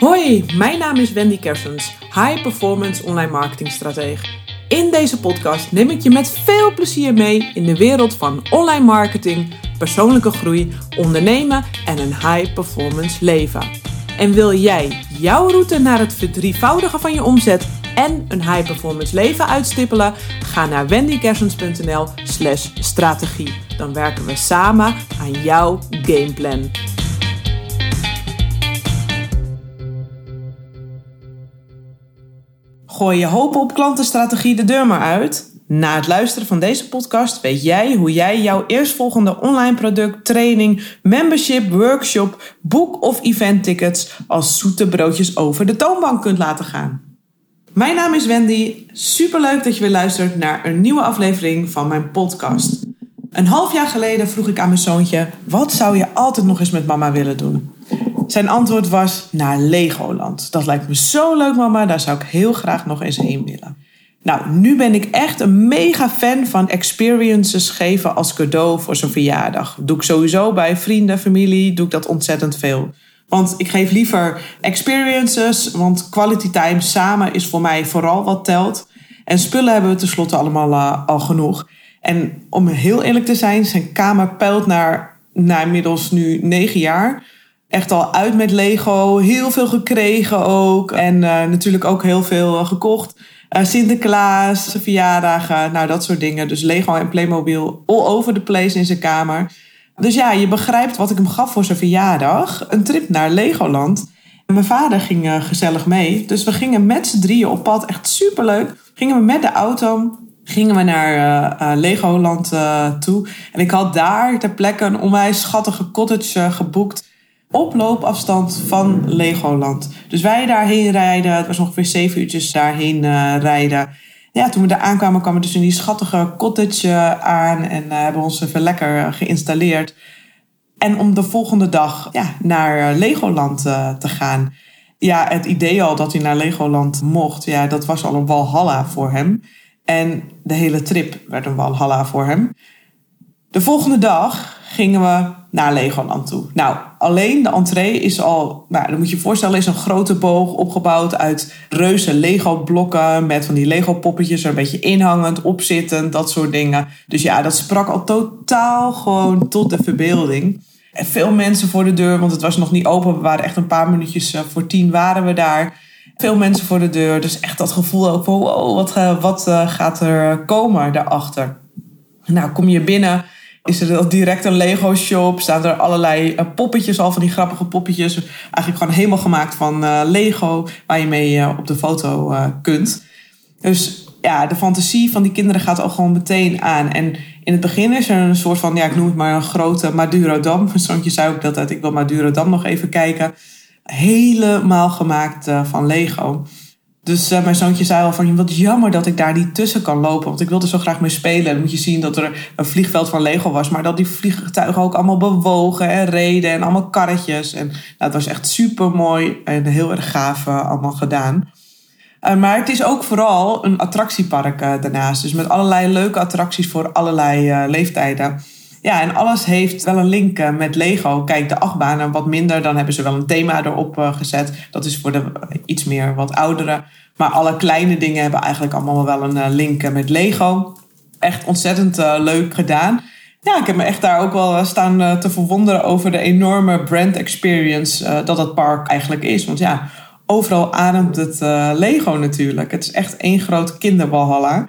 Hoi, mijn naam is Wendy Kersens, High Performance Online Marketing Stratege. In deze podcast neem ik je met veel plezier mee in de wereld van online marketing, persoonlijke groei, ondernemen en een high performance leven. En wil jij jouw route naar het verdrievoudigen van je omzet en een high performance leven uitstippelen? Ga naar wendykersens.nl/slash strategie. Dan werken we samen aan jouw gameplan. Gooi je hoop op klantenstrategie de deur maar uit? Na het luisteren van deze podcast weet jij hoe jij jouw eerstvolgende online product, training, membership, workshop, boek of event tickets als zoete broodjes over de toonbank kunt laten gaan. Mijn naam is Wendy. Superleuk dat je weer luistert naar een nieuwe aflevering van mijn podcast. Een half jaar geleden vroeg ik aan mijn zoontje: wat zou je altijd nog eens met mama willen doen? Zijn antwoord was naar Legoland. Dat lijkt me zo leuk, mama. Daar zou ik heel graag nog eens heen willen. Nou, nu ben ik echt een mega fan van experiences geven als cadeau voor zo'n verjaardag. Doe ik sowieso bij vrienden, familie, doe ik dat ontzettend veel. Want ik geef liever experiences, want quality time samen is voor mij vooral wat telt. En spullen hebben we tenslotte allemaal uh, al genoeg. En om heel eerlijk te zijn, zijn kamer peilt naar, naar inmiddels nu negen jaar echt al uit met Lego. Heel veel gekregen ook. En uh, natuurlijk ook heel veel gekocht. Uh, Sinterklaas, verjaardagen, nou dat soort dingen. Dus Lego en Playmobil all over the place in zijn kamer. Dus ja, je begrijpt wat ik hem gaf voor zijn verjaardag. Een trip naar Legoland. En mijn vader ging gezellig mee. Dus we gingen met z'n drieën op pad. Echt superleuk. Gingen we met de auto gingen we naar uh, Legoland toe. En ik had daar ter plekke een onwijs schattige cottage geboekt op loopafstand van Legoland. Dus wij daarheen rijden. Het was ongeveer zeven uurtjes daarheen uh, rijden. Ja, toen we daar aankwamen, kwamen we dus in die schattige cottage aan. En uh, hebben ons even lekker geïnstalleerd. En om de volgende dag ja, naar Legoland te gaan. Ja, het idee al dat hij naar Legoland mocht, ja, dat was al een walhalla voor hem. En de hele trip werd een walhalla voor hem. De volgende dag gingen we naar Legoland toe. Nou, alleen de entree is al, nou, dan moet je je voorstellen, is een grote boog opgebouwd uit reuze Lego-blokken met van die Lego-poppetjes er een beetje inhangend, opzittend, dat soort dingen. Dus ja, dat sprak al totaal gewoon tot de verbeelding. Veel mensen voor de deur, want het was nog niet open. We waren echt een paar minuutjes eh, voor tien waren we daar. Veel mensen voor de deur. Dus echt dat gevoel ook van wow, wat, eh, wat eh, gaat er komen daarachter? Nou, kom je binnen is er direct een Lego shop. Staan er allerlei uh, poppetjes al van die grappige poppetjes. Eigenlijk gewoon helemaal gemaakt van uh, Lego. Waar je mee uh, op de foto kunt. Dus ja, de fantasie van die kinderen gaat al gewoon meteen aan. En in het begin is er een soort van, ja, ik noem het maar een grote Madurodam. Mijn zoontje zei ook dat uit, ik wil Madurodam nog even kijken. Helemaal gemaakt van Lego. Dus uh, mijn zoontje zei al van, wat jammer dat ik daar niet tussen kan lopen. Want ik wilde zo graag mee spelen. Dan moet je zien dat er een vliegveld van Lego was. Maar dat die vliegtuigen ook allemaal bewogen en reden. En allemaal karretjes. En nou, het was echt super mooi en heel erg gaaf uh, allemaal gedaan. Uh, maar het is ook vooral een attractiepark daarnaast. Dus met allerlei leuke attracties voor allerlei leeftijden. Ja, en alles heeft wel een link eh, met Lego. Kijk, de achtbanen wat minder, dan hebben ze wel een thema erop uh, gezet. Dat is voor de iets meer wat ouderen. Maar alle kleine dingen hebben eigenlijk allemaal wel een link met Lego. Echt ontzettend leuk gedaan. Ja, ik heb me echt daar ook wel staan te verwonderen over de enorme brand experience dat het park eigenlijk is. Want ja, overal ademt het Lego natuurlijk. Het is echt één groot kinderbalhalla.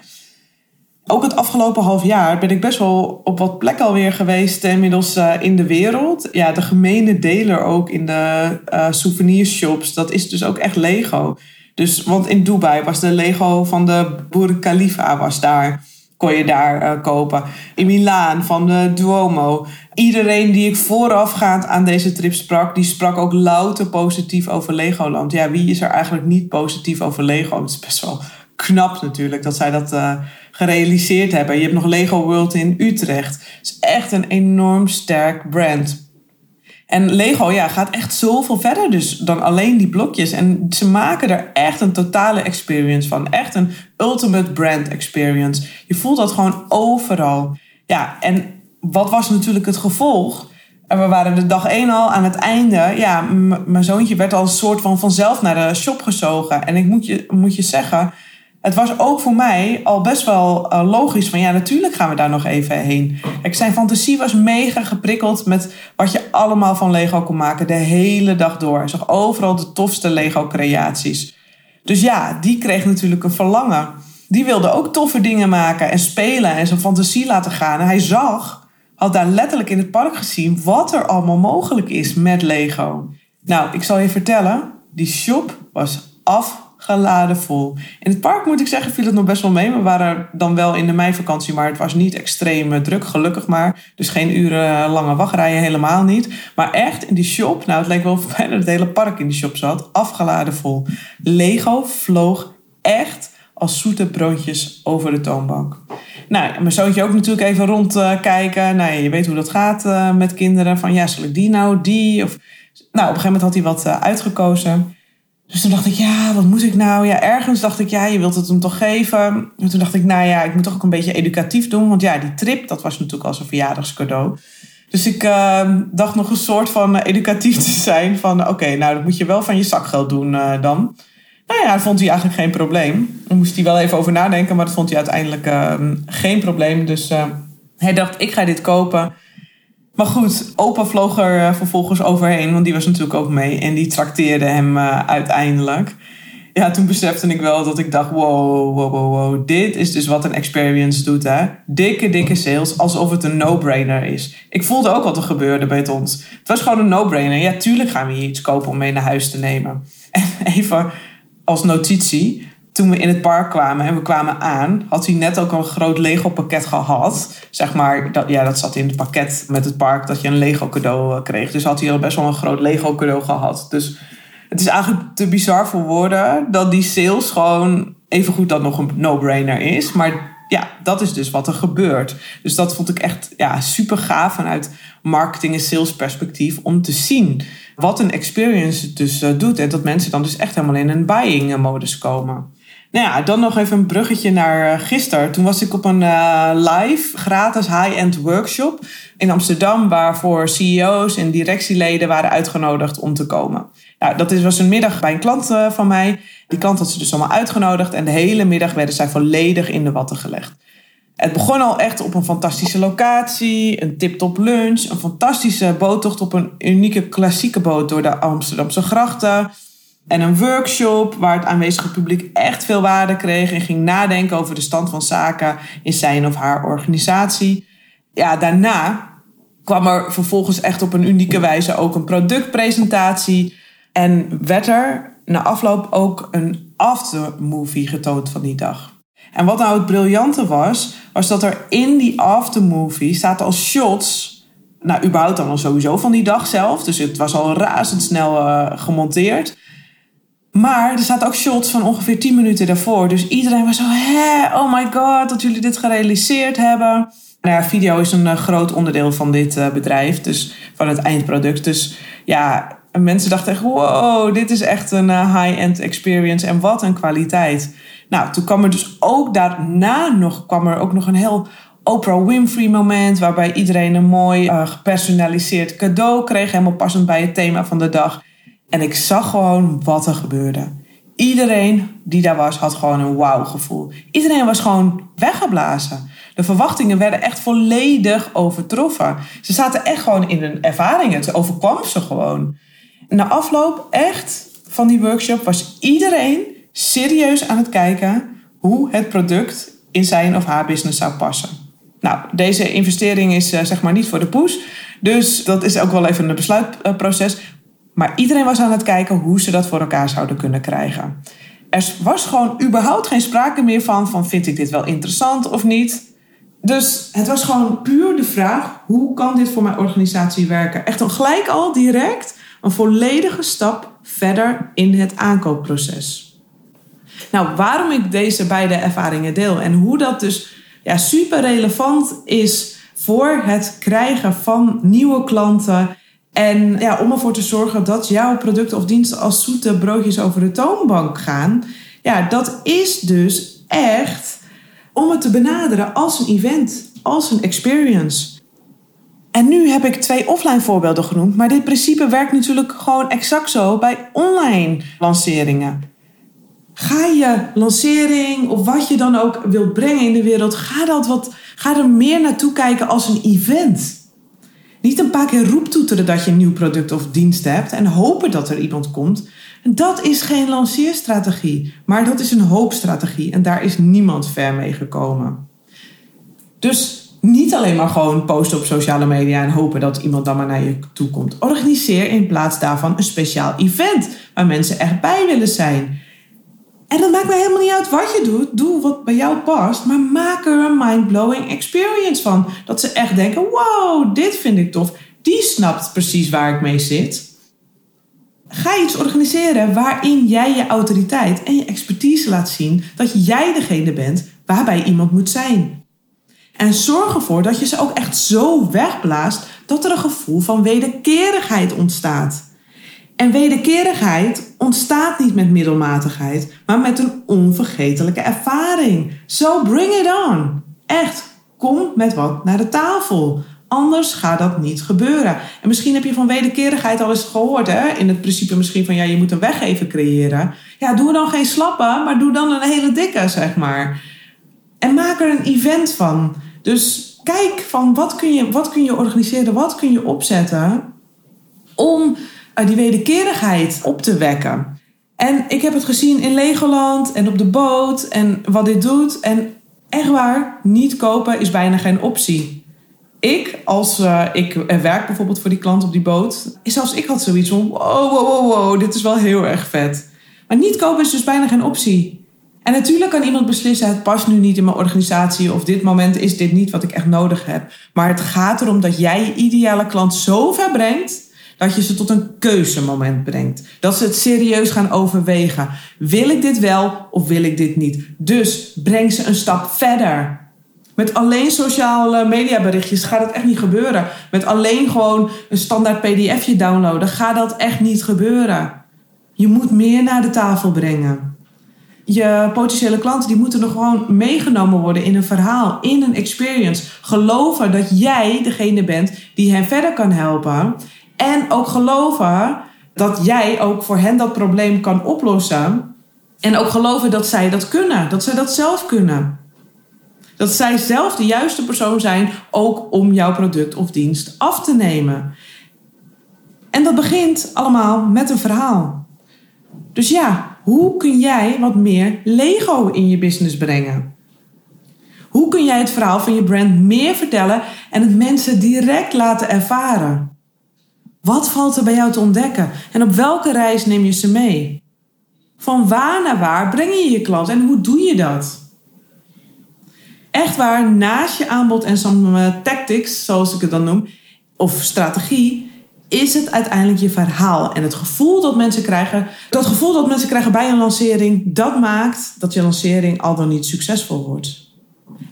Ook het afgelopen half jaar ben ik best wel op wat plekken alweer geweest, eh, inmiddels uh, in de wereld. Ja, de gemene deler ook in de uh, souvenirshops, dat is dus ook echt Lego. Dus, want in Dubai was de Lego van de Burj Khalifa was daar. Kon je daar kopen. In Milaan van de Duomo. Iedereen die ik voorafgaand aan deze trip sprak, die sprak ook louter positief over Legoland. Ja, wie is er eigenlijk niet positief over Lego? Het is best wel knap natuurlijk dat zij dat gerealiseerd hebben. Je hebt nog Lego World in Utrecht. Het is echt een enorm sterk brand. En Lego ja, gaat echt zoveel verder dus dan alleen die blokjes. En ze maken er echt een totale experience van. Echt een ultimate brand experience. Je voelt dat gewoon overal. Ja, en wat was natuurlijk het gevolg? En we waren de dag één al aan het einde. Ja, mijn zoontje werd al een soort van vanzelf naar de shop gezogen. En ik moet je, moet je zeggen, het was ook voor mij al best wel uh, logisch van ja, natuurlijk gaan we daar nog even heen. Kijk, zijn fantasie was mega geprikkeld met wat je allemaal van Lego kon maken de hele dag door. Hij zag overal de tofste Lego creaties. Dus ja, die kreeg natuurlijk een verlangen. Die wilde ook toffe dingen maken en spelen en zijn fantasie laten gaan. En hij zag, had daar letterlijk in het park gezien wat er allemaal mogelijk is met Lego. Nou, ik zal je vertellen, die shop was af geladen vol. In het park moet ik zeggen, viel het nog best wel mee. We waren dan wel in de meivakantie, maar het was niet extreem eh, druk, gelukkig maar. Dus geen uren lange wachtrijen, helemaal niet. Maar echt in die shop, nou het leek wel of bijna het hele park in die shop zat, afgeladen vol. Lego vloog echt als zoete broodjes over de toonbank. Nou, mijn zoontje ook natuurlijk even rondkijken. nou, je weet hoe dat gaat uh, met kinderen. Van ja, zal ik die nou, die? Of, nou, op een gegeven moment had hij wat uh, uitgekozen. Dus toen dacht ik, ja, wat moet ik nou? Ja, ergens dacht ik, ja, je wilt het hem toch geven. En toen dacht ik, nou ja, ik moet toch ook een beetje educatief doen. Want ja, die trip, dat was natuurlijk als een verjaardagscadeau. Dus ik uh, dacht nog een soort van educatief te zijn. Van oké, nou dat moet je wel van je zakgeld doen uh, dan. Nou ja, dat vond hij eigenlijk geen probleem. Daar moest hij wel even over nadenken, maar dat vond hij uiteindelijk uh, geen probleem. Dus uh, hij dacht, ik ga dit kopen. Maar goed, opa vloog er eh, vervolgens overheen, want die was natuurlijk ook mee. En die trakteerde hem uh, uiteindelijk. Ja, toen besefte ik wel dat ik dacht, wow, wow, wow, wow. Dit is dus wat een experience doet, hè. Dikke, dikke sales, alsof het een no-brainer is. Ik voelde ook wat er gebeurde bij ons. Het was gewoon een no-brainer. Ja, tuurlijk gaan we hier iets kopen om mee naar huis te nemen. En even als notitie toen we in het park kwamen en we kwamen aan, had hij net ook een groot Lego pakket gehad. Zeg maar, dat, ja, dat zat in het pakket met het park dat je een Lego cadeau eh, kreeg. Dus had hij al best wel een groot Lego cadeau gehad. Dus het is eigenlijk te bizar voor woorden dat die sales gewoon evengoed dan nog een no-brainer is. Maar ja, dat is dus wat er gebeurt. Dus dat vond ik echt ja, super gaaf vanuit marketing en sales perspectief om te zien wat een experience dus uh, doet. En dat mensen dan dus echt helemaal in een buying modus komen. Nou ja, dan nog even een bruggetje naar uh, gisteren. Toen was ik op een uh, live gratis high-end workshop in Amsterdam, waarvoor CEO's en directieleden waren uitgenodigd om te komen. Nou, dat was een middag bij een klant uh, van mij. Die klant had ze dus allemaal uitgenodigd en de hele middag werden zij volledig in de watten gelegd. Het begon al echt op een fantastische locatie, een tip-top lunch, een fantastische boottocht op een unieke klassieke boot door de Amsterdamse grachten. En een workshop waar het aanwezige publiek echt veel waarde kreeg en ging nadenken over de stand van zaken in zijn of haar organisatie. Ja, daarna kwam er vervolgens echt op een unieke wijze ook een productpresentatie. En werd er na afloop ook een aftermovie getoond van die dag. En wat nou het briljante was, was dat er in die aftermovie staat als shots nou, überhaupt dan al sowieso van die dag zelf. Dus het was al razendsnel uh, gemonteerd. Maar er zaten ook shots van ongeveer 10 minuten daarvoor. Dus iedereen was zo, hè, oh my god, dat jullie dit gerealiseerd hebben. Nou ja, video is een uh, groot onderdeel van dit uh, bedrijf, dus van het eindproduct. Dus ja, mensen dachten echt, wow, dit is echt een uh, high-end experience en wat een kwaliteit. Nou, toen kwam er dus ook daarna nog, kwam er ook nog een heel Oprah Winfrey moment, waarbij iedereen een mooi gepersonaliseerd cadeau kreeg, helemaal passend bij het thema van de dag. En ik zag gewoon wat er gebeurde. Iedereen die daar was, had gewoon een wauw gevoel. Iedereen was gewoon weggeblazen. De verwachtingen werden echt volledig overtroffen. Ze zaten echt gewoon in hun ervaringen. Het overkwam ze gewoon. Na afloop echt van die workshop was iedereen serieus aan het kijken hoe het product in zijn of haar business zou passen. Nou, deze investering is uh, zeg maar niet voor de poes. Dus dat is ook wel even een besluitproces. Maar iedereen was aan het kijken hoe ze dat voor elkaar zouden kunnen krijgen. Er was gewoon überhaupt geen sprake meer van, van vind ik dit wel interessant of niet. Dus het was gewoon puur de vraag, hoe kan dit voor mijn organisatie werken? Echt een gelijk al direct een volledige stap verder in het aankoopproces. Nou, waarom ik deze beide ervaringen deel en hoe dat dus ja, super relevant is voor het krijgen van nieuwe klanten en ja, om ervoor te zorgen dat jouw producten of diensten als zoete broodjes over de toonbank gaan. Ja, dat is dus echt om het te benaderen als een event, als een experience. En nu heb ik twee offline voorbeelden genoemd, maar dit principe werkt natuurlijk gewoon exact zo bij online lanceringen. Ga je lancering of wat je dan ook wilt brengen in de wereld, ga, dat wat, ga er meer naartoe kijken als een event. Niet een paar keer roeptoeteren dat je een nieuw product of dienst hebt en hopen dat er iemand komt. Dat is geen lanceerstrategie, maar dat is een hoopstrategie en daar is niemand ver mee gekomen. Dus niet alleen maar gewoon posten op sociale media en hopen dat iemand dan maar naar je toe komt. Organiseer in plaats daarvan een speciaal event waar mensen echt bij willen zijn. En dat maakt mij helemaal niet uit wat je doet. Doe wat bij jou past, maar maak er een mind-blowing experience van. Dat ze echt denken: wow, dit vind ik tof. Die snapt precies waar ik mee zit. Ga iets organiseren waarin jij je autoriteit en je expertise laat zien dat jij degene bent waarbij iemand moet zijn. En zorg ervoor dat je ze ook echt zo wegblaast dat er een gevoel van wederkerigheid ontstaat. En wederkerigheid ontstaat niet met middelmatigheid, maar met een onvergetelijke ervaring. So bring it on. Echt, kom met wat naar de tafel. Anders gaat dat niet gebeuren. En misschien heb je van wederkerigheid al eens gehoord, hè? In het principe misschien van ja, je moet een weg even creëren. Ja, doe dan geen slappe, maar doe dan een hele dikke, zeg maar. En maak er een event van. Dus kijk van wat kun je, wat kun je organiseren, wat kun je opzetten die wederkerigheid op te wekken. En ik heb het gezien in Legoland en op de boot en wat dit doet. En echt waar, niet kopen is bijna geen optie. Ik, als uh, ik werk bijvoorbeeld voor die klant op die boot, zelfs ik had zoiets van: wow, wow, wow, wow, dit is wel heel erg vet. Maar niet kopen is dus bijna geen optie. En natuurlijk kan iemand beslissen: het past nu niet in mijn organisatie of dit moment is dit niet wat ik echt nodig heb. Maar het gaat erom dat jij je ideale klant zo ver brengt dat je ze tot een keuzemoment brengt. Dat ze het serieus gaan overwegen. Wil ik dit wel of wil ik dit niet? Dus breng ze een stap verder. Met alleen sociale mediaberichtjes gaat het echt niet gebeuren. Met alleen gewoon een standaard pdfje downloaden gaat dat echt niet gebeuren. Je moet meer naar de tafel brengen. Je potentiële klanten die moeten er gewoon meegenomen worden in een verhaal, in een experience. Geloven dat jij degene bent die hen verder kan helpen. En ook geloven dat jij ook voor hen dat probleem kan oplossen. En ook geloven dat zij dat kunnen, dat zij dat zelf kunnen. Dat zij zelf de juiste persoon zijn ook om jouw product of dienst af te nemen. En dat begint allemaal met een verhaal. Dus ja, hoe kun jij wat meer Lego in je business brengen? Hoe kun jij het verhaal van je brand meer vertellen en het mensen direct laten ervaren? Wat valt er bij jou te ontdekken en op welke reis neem je ze mee? Van waar naar waar breng je je klant en hoe doe je dat? Echt waar, naast je aanbod en some tactics, zoals ik het dan noem, of strategie, is het uiteindelijk je verhaal. En het gevoel dat mensen krijgen, dat gevoel dat mensen krijgen bij een lancering, dat maakt dat je lancering al dan niet succesvol wordt.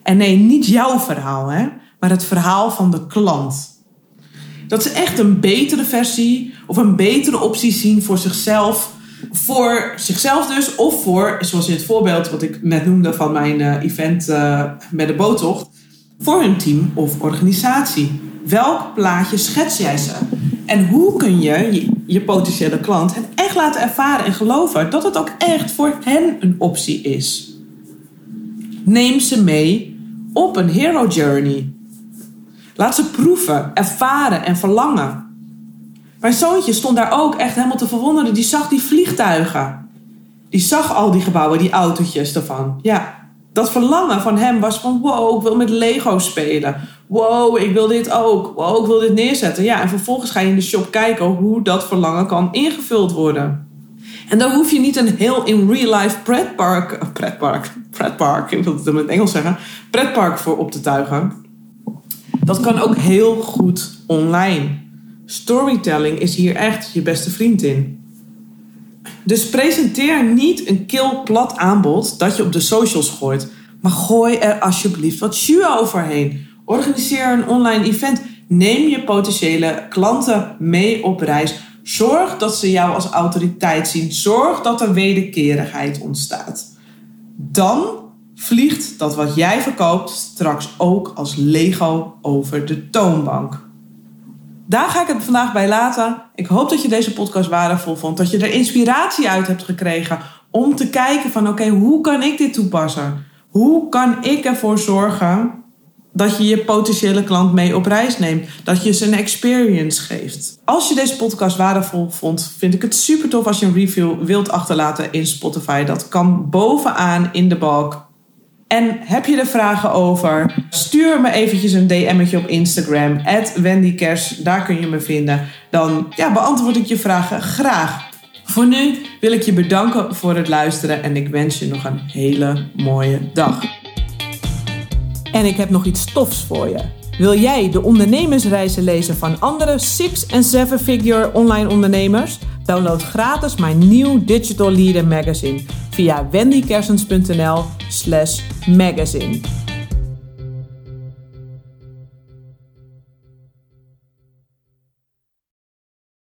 En nee, niet jouw verhaal, hè, maar het verhaal van de klant. Dat ze echt een betere versie of een betere optie zien voor zichzelf. Voor zichzelf dus, of voor, zoals in het voorbeeld wat ik net noemde van mijn uh, event uh, met de boottocht, voor hun team of organisatie. Welk plaatje schets jij ze? En hoe kun je je potentiële klant het echt laten ervaren en geloven dat het ook echt voor hen een optie is? Neem ze mee op een hero journey. Laat ze proeven, ervaren en verlangen. Mijn zoontje stond daar ook echt helemaal te verwonderen. Die zag die vliegtuigen. Die zag al die gebouwen, die autootjes ervan. Ja, dat verlangen van hem was van wow, ik wil met Lego spelen. Wow, ik wil dit ook. Wow, ik wil dit neerzetten. Ja, en vervolgens ga je in de shop kijken hoe dat verlangen kan ingevuld worden. En daar hoef je niet een heel in real life pretpark, pretpark, pretpark, ik wil het in het Engels zeggen, pretpark voor op te tuigen. Dat kan ook heel goed online. Storytelling is hier echt je beste vriend in. Dus presenteer niet een kil plat aanbod dat je op de socials gooit, maar gooi er alsjeblieft wat jus overheen. Organiseer een online event. Neem je potentiële klanten mee op reis. Zorg dat ze jou als autoriteit zien. Zorg dat er wederkerigheid ontstaat. Dan vliegt dat wat jij verkoopt straks ook als Lego over de toonbank. Daar ga ik het vandaag bij laten. Ik hoop dat je deze podcast waardevol vond. Dat je er inspiratie uit hebt gekregen om te kijken van oké, hoe kan ik dit toepassen? Hoe kan ik ervoor zorgen dat je je potentiële klant mee op reis neemt? Dat je ze een experience geeft. Als je deze podcast waardevol vond, vind ik het super tof als je een review wilt achterlaten in Spotify. Dat kan bovenaan in de balk. En heb je er vragen over? Stuur me eventjes een DM'tje op Instagram, @wendykers. Daar kun je me vinden. Dan ja, beantwoord ik je vragen graag. Voor nu wil ik je bedanken voor het luisteren en ik wens je nog een hele mooie dag. En ik heb nog iets tofs voor je. Wil jij de ondernemersreizen lezen van andere 6- en 7-figure online ondernemers? Download gratis mijn nieuw Digital Leader magazine via wendykersens.nl slash magazine.